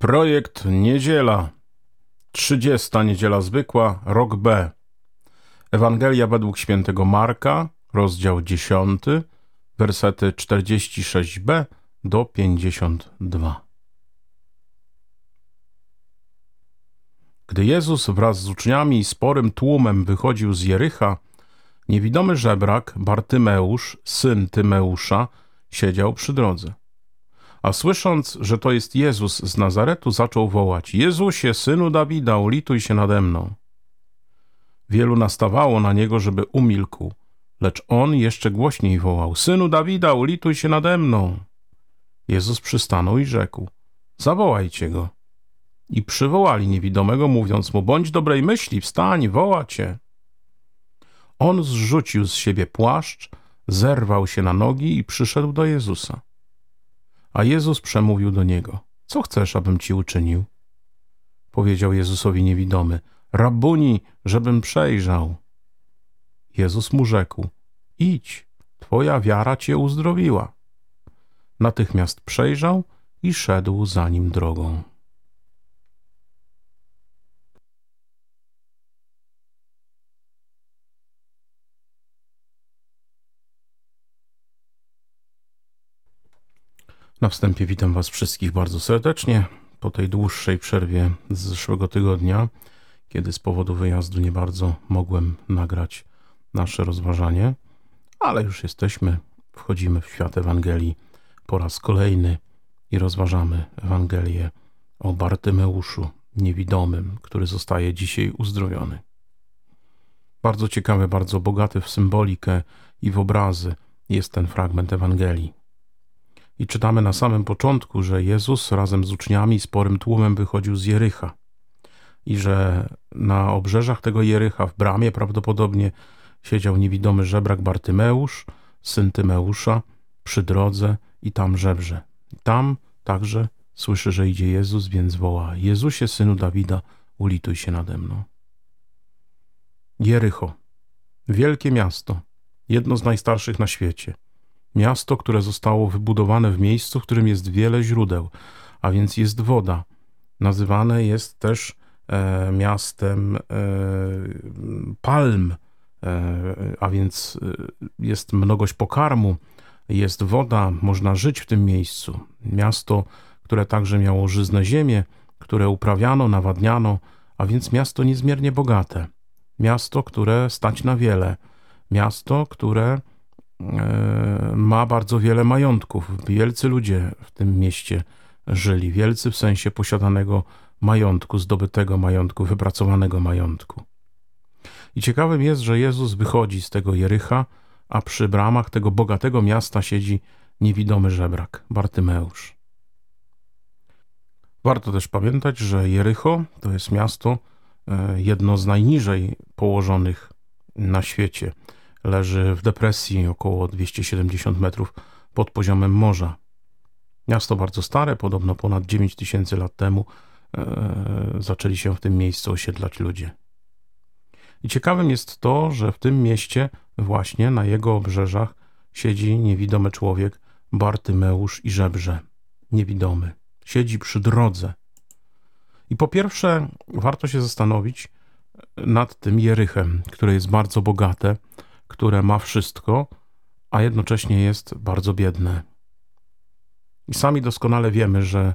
Projekt Niedziela. 30. Niedziela Zwykła, rok B. Ewangelia według świętego Marka, rozdział 10, wersety 46b do 52. Gdy Jezus wraz z uczniami i sporym tłumem wychodził z Jericha, niewidomy żebrak Bartymeusz, syn Tymeusza, siedział przy drodze. A słysząc, że to jest Jezus z Nazaretu, zaczął wołać: Jezusie, synu Dawida, ulituj się nade mną. Wielu nastawało na niego, żeby umilkł, lecz on jeszcze głośniej wołał: Synu Dawida, ulituj się nade mną. Jezus przystanął i rzekł: Zawołajcie go. I przywołali niewidomego, mówiąc mu: Bądź dobrej myśli, wstań, woła cię. On zrzucił z siebie płaszcz, zerwał się na nogi i przyszedł do Jezusa. A Jezus przemówił do niego: Co chcesz, abym ci uczynił? Powiedział Jezusowi niewidomy: Rabuni, żebym przejrzał. Jezus mu rzekł: Idź, twoja wiara cię uzdrowiła. Natychmiast przejrzał i szedł za nim drogą. Na wstępie witam Was wszystkich bardzo serdecznie po tej dłuższej przerwie z zeszłego tygodnia, kiedy z powodu wyjazdu nie bardzo mogłem nagrać nasze rozważanie, ale już jesteśmy, wchodzimy w świat Ewangelii po raz kolejny i rozważamy Ewangelię o Bartymeuszu, niewidomym, który zostaje dzisiaj uzdrowiony. Bardzo ciekawy, bardzo bogaty w symbolikę i w obrazy jest ten fragment Ewangelii. I czytamy na samym początku, że Jezus razem z uczniami sporym tłumem wychodził z Jericha. I że na obrzeżach tego Jericha, w bramie prawdopodobnie, siedział niewidomy żebrak Bartymeusz, syn Tymeusza, przy drodze i tam żebrze. Tam także słyszy, że idzie Jezus, więc woła: Jezusie, synu Dawida, ulituj się nade mną. Jericho, wielkie miasto, jedno z najstarszych na świecie. Miasto, które zostało wybudowane w miejscu, w którym jest wiele źródeł, a więc jest woda. Nazywane jest też e, miastem e, palm, e, a więc e, jest mnogość pokarmu, jest woda, można żyć w tym miejscu. Miasto, które także miało żyzne ziemię, które uprawiano, nawadniano, a więc miasto niezmiernie bogate. Miasto, które stać na wiele. Miasto, które ma bardzo wiele majątków. Wielcy ludzie w tym mieście żyli. Wielcy w sensie posiadanego majątku, zdobytego majątku, wypracowanego majątku. I ciekawym jest, że Jezus wychodzi z tego Jericha, a przy bramach tego bogatego miasta siedzi niewidomy żebrak, Bartymeusz. Warto też pamiętać, że Jericho to jest miasto e, jedno z najniżej położonych na świecie leży w depresji około 270 metrów pod poziomem morza. Miasto bardzo stare, podobno ponad 9 tysięcy lat temu e, zaczęli się w tym miejscu osiedlać ludzie. I ciekawym jest to, że w tym mieście, właśnie na jego obrzeżach, siedzi niewidomy człowiek, Bartymeusz i żebrze. Niewidomy. Siedzi przy drodze. I po pierwsze, warto się zastanowić nad tym Jerychem, które jest bardzo bogate, które ma wszystko, a jednocześnie jest bardzo biedne. I sami doskonale wiemy, że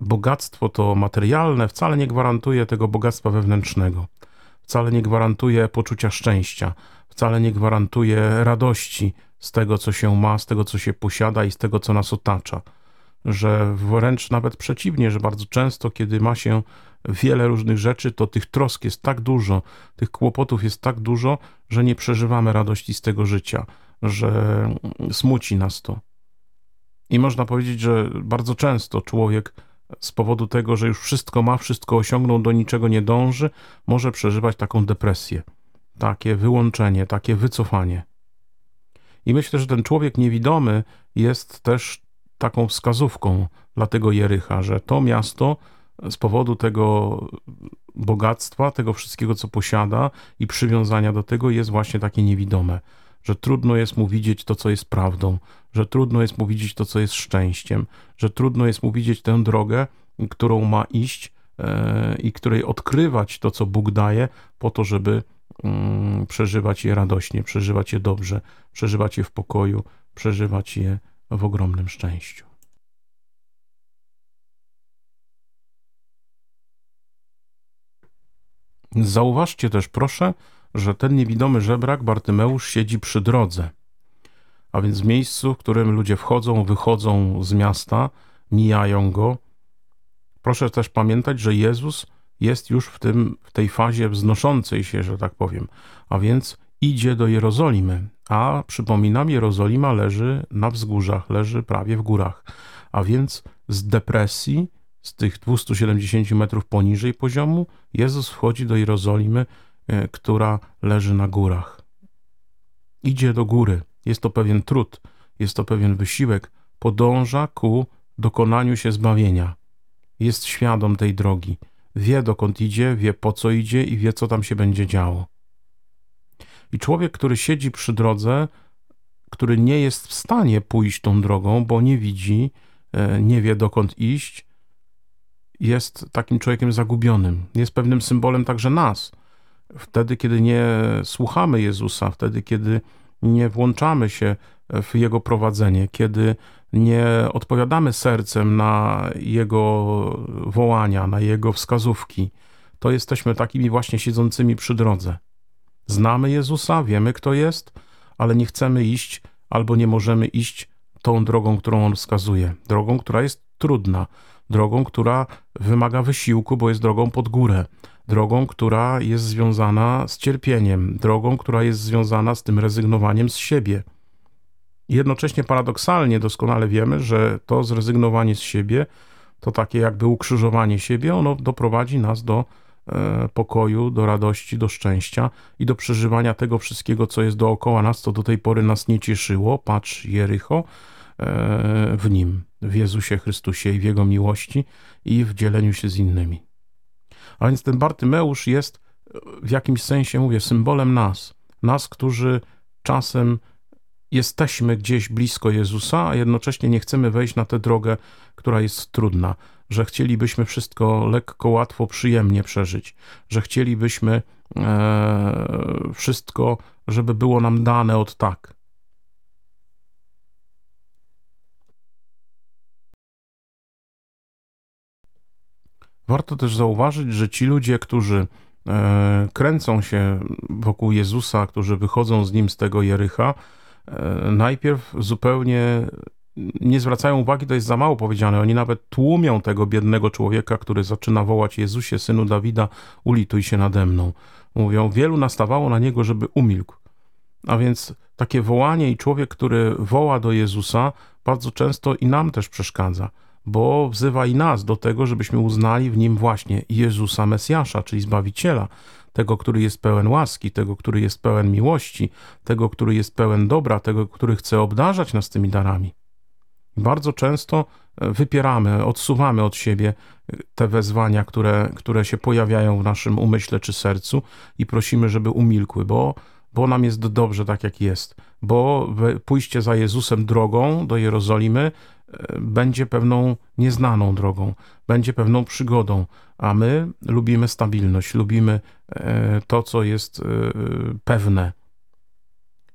bogactwo to materialne wcale nie gwarantuje tego bogactwa wewnętrznego, wcale nie gwarantuje poczucia szczęścia, wcale nie gwarantuje radości z tego, co się ma, z tego, co się posiada i z tego, co nas otacza. Że wręcz nawet przeciwnie, że bardzo często, kiedy ma się wiele różnych rzeczy, to tych trosk jest tak dużo, tych kłopotów jest tak dużo, że nie przeżywamy radości z tego życia, że smuci nas to. I można powiedzieć, że bardzo często człowiek z powodu tego, że już wszystko ma, wszystko osiągnął, do niczego nie dąży, może przeżywać taką depresję, takie wyłączenie, takie wycofanie. I myślę, że ten człowiek niewidomy jest też taką wskazówką dla tego Jericha, że to miasto z powodu tego bogactwa, tego wszystkiego, co posiada i przywiązania do tego jest właśnie takie niewidome, że trudno jest mu widzieć to, co jest prawdą, że trudno jest mu widzieć to, co jest szczęściem, że trudno jest mu widzieć tę drogę, którą ma iść e, i której odkrywać to, co Bóg daje, po to, żeby mm, przeżywać je radośnie, przeżywać je dobrze, przeżywać je w pokoju, przeżywać je w ogromnym szczęściu. Zauważcie też, proszę, że ten niewidomy żebrak Bartymeusz siedzi przy drodze, a więc miejscu, w którym ludzie wchodzą, wychodzą z miasta, mijają go. Proszę też pamiętać, że Jezus jest już w, tym, w tej fazie wznoszącej się, że tak powiem, a więc idzie do Jerozolimy, a przypominam, Jerozolima leży na wzgórzach, leży prawie w górach, a więc z depresji, z tych 270 metrów poniżej poziomu, Jezus wchodzi do Jerozolimy, e, która leży na górach. Idzie do góry, jest to pewien trud, jest to pewien wysiłek, podąża ku dokonaniu się zbawienia. Jest świadom tej drogi, wie dokąd idzie, wie po co idzie i wie co tam się będzie działo. I człowiek, który siedzi przy drodze, który nie jest w stanie pójść tą drogą, bo nie widzi, e, nie wie dokąd iść, jest takim człowiekiem zagubionym. Jest pewnym symbolem także nas. Wtedy, kiedy nie słuchamy Jezusa, wtedy, kiedy nie włączamy się w Jego prowadzenie, kiedy nie odpowiadamy sercem na Jego wołania, na Jego wskazówki, to jesteśmy takimi właśnie siedzącymi przy drodze. Znamy Jezusa, wiemy kto jest, ale nie chcemy iść albo nie możemy iść tą drogą, którą On wskazuje. Drogą, która jest trudna, drogą, która wymaga wysiłku, bo jest drogą pod górę, drogą, która jest związana z cierpieniem, drogą, która jest związana z tym rezygnowaniem z siebie. Jednocześnie paradoksalnie doskonale wiemy, że to zrezygnowanie z siebie, to takie jakby ukrzyżowanie siebie, ono doprowadzi nas do pokoju, do radości, do szczęścia i do przeżywania tego wszystkiego, co jest dookoła nas, co do tej pory nas nie cieszyło. Patrz, Jericho, e, w nim w Jezusie Chrystusie i w Jego miłości i w dzieleniu się z innymi. A więc ten Bartymeusz jest w jakimś sensie, mówię, symbolem nas. Nas, którzy czasem jesteśmy gdzieś blisko Jezusa, a jednocześnie nie chcemy wejść na tę drogę, która jest trudna, że chcielibyśmy wszystko lekko, łatwo, przyjemnie przeżyć, że chcielibyśmy e, wszystko, żeby było nam dane od tak. Warto też zauważyć, że ci ludzie, którzy e, kręcą się wokół Jezusa, którzy wychodzą z nim z tego Jericha, e, najpierw zupełnie nie zwracają uwagi, to jest za mało powiedziane. Oni nawet tłumią tego biednego człowieka, który zaczyna wołać Jezusie, synu Dawida, ulituj się nade mną. Mówią, wielu nastawało na niego, żeby umilkł. A więc takie wołanie i człowiek, który woła do Jezusa, bardzo często i nam też przeszkadza bo wzywa i nas do tego, żebyśmy uznali w nim właśnie Jezusa Mesjasza, czyli Zbawiciela, tego, który jest pełen łaski, tego, który jest pełen miłości, tego, który jest pełen dobra, tego, który chce obdarzać nas tymi darami. Bardzo często e, wypieramy, odsuwamy od siebie e, te wezwania, które, które się pojawiają w naszym umyśle czy sercu i prosimy, żeby umilkły, bo, bo nam jest dobrze tak, jak jest, bo pójście za Jezusem drogą do Jerozolimy będzie pewną nieznaną drogą, będzie pewną przygodą, a my lubimy stabilność, lubimy e, to, co jest e, pewne.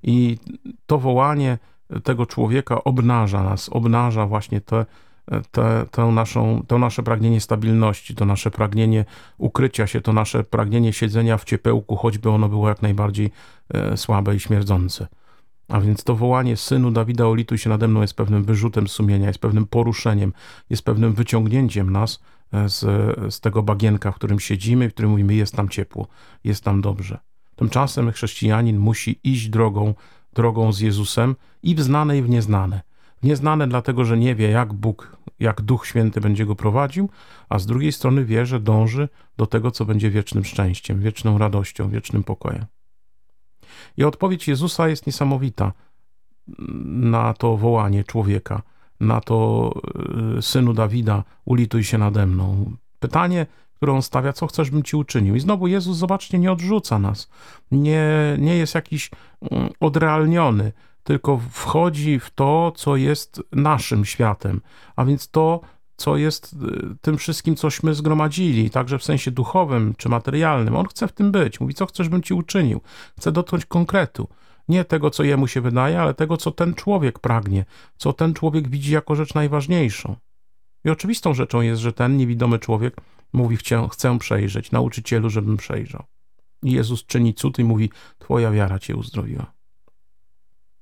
I to wołanie tego człowieka obnaża nas, obnaża właśnie te, te, naszą, to nasze pragnienie stabilności, to nasze pragnienie ukrycia się, to nasze pragnienie siedzenia w ciepełku, choćby ono było jak najbardziej e, słabe i śmierdzące. A więc to wołanie synu Dawida, olituj się nade mną jest pewnym wyrzutem sumienia, jest pewnym poruszeniem, jest pewnym wyciągnięciem nas e, z, z tego bagienka, w którym siedzimy, w którym mówimy, jest tam ciepło, jest tam dobrze. Tymczasem chrześcijanin musi iść drogą, drogą z Jezusem i w znane, i w nieznane. W nieznane dlatego, że nie wie, jak Bóg, jak Duch Święty będzie go prowadził, a z drugiej strony wie, że dąży do tego, co będzie wiecznym szczęściem, wieczną radością, wiecznym pokojem. I odpowiedź Jezusa jest niesamowita na to wołanie człowieka, na to y, synu Dawida, ulituj się nade mną. Pytanie, które on stawia, co chcesz, bym ci uczynił. I znowu Jezus, zobaczcie, nie odrzuca nas, nie, nie jest jakiś mm, odrealniony, tylko wchodzi w to, co jest naszym światem, a więc to, co jest y, tym wszystkim, cośmy zgromadzili, także w sensie duchowym czy materialnym. On chce w tym być. Mówi, co chcesz, bym ci uczynił. Chce dotknąć konkretu. Nie tego, co jemu się wydaje, ale tego, co ten człowiek pragnie, co ten człowiek widzi jako rzecz najważniejszą. I oczywistą rzeczą jest, że ten niewidomy człowiek mówi: Chcę, chcę przejrzeć, nauczycielu, żebym przejrzał. I Jezus czyni cud i mówi: Twoja wiara cię uzdrowiła.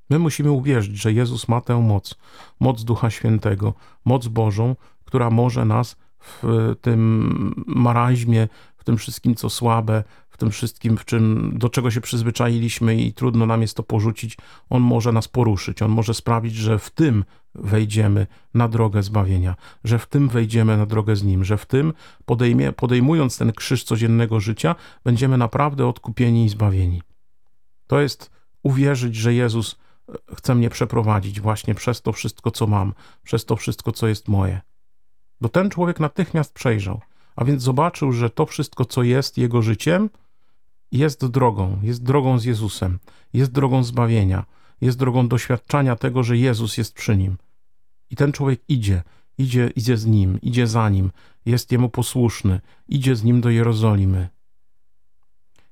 My musimy uwierzyć, że Jezus ma tę moc, moc Ducha Świętego, moc Bożą, która może nas w tym maraźmie, w tym wszystkim, co słabe, w tym wszystkim, w czym, do czego się przyzwyczailiśmy i trudno nam jest to porzucić, On może nas poruszyć. On może sprawić, że w tym wejdziemy na drogę zbawienia, że w tym wejdziemy na drogę z Nim, że w tym podejmie, podejmując ten krzyż codziennego życia, będziemy naprawdę odkupieni i zbawieni. To jest uwierzyć, że Jezus chce mnie przeprowadzić właśnie przez to wszystko, co mam, przez to wszystko, co jest moje. Bo ten człowiek natychmiast przejrzał, a więc zobaczył, że to wszystko, co jest jego życiem, jest drogą, jest drogą z Jezusem, jest drogą zbawienia, jest drogą doświadczania tego, że Jezus jest przy nim. I ten człowiek idzie, idzie, idzie z nim, idzie za nim, jest jemu posłuszny, idzie z nim do Jerozolimy.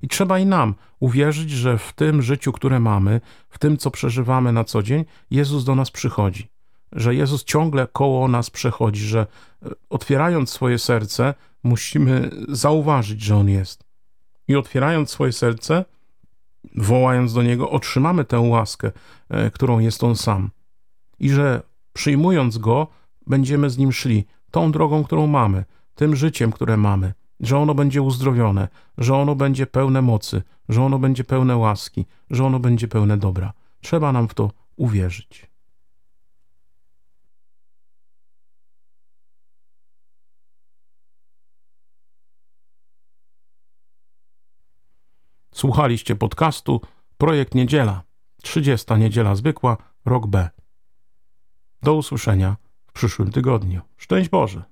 I trzeba i nam uwierzyć, że w tym życiu, które mamy, w tym, co przeżywamy na co dzień, Jezus do nas przychodzi. Że Jezus ciągle koło nas przechodzi, że e, otwierając swoje serce, musimy zauważyć, że On jest. I otwierając swoje serce, wołając do Niego, otrzymamy tę łaskę, e, którą jest On sam. I że przyjmując Go, będziemy z Nim szli tą drogą, którą mamy, tym życiem, które mamy że ono będzie uzdrowione, że ono będzie pełne mocy, że ono będzie pełne łaski, że ono będzie pełne dobra. Trzeba nam w to uwierzyć. Słuchaliście podcastu Projekt Niedziela, 30. Niedziela Zwykła, rok B. Do usłyszenia w przyszłym tygodniu. Szczęść Boże!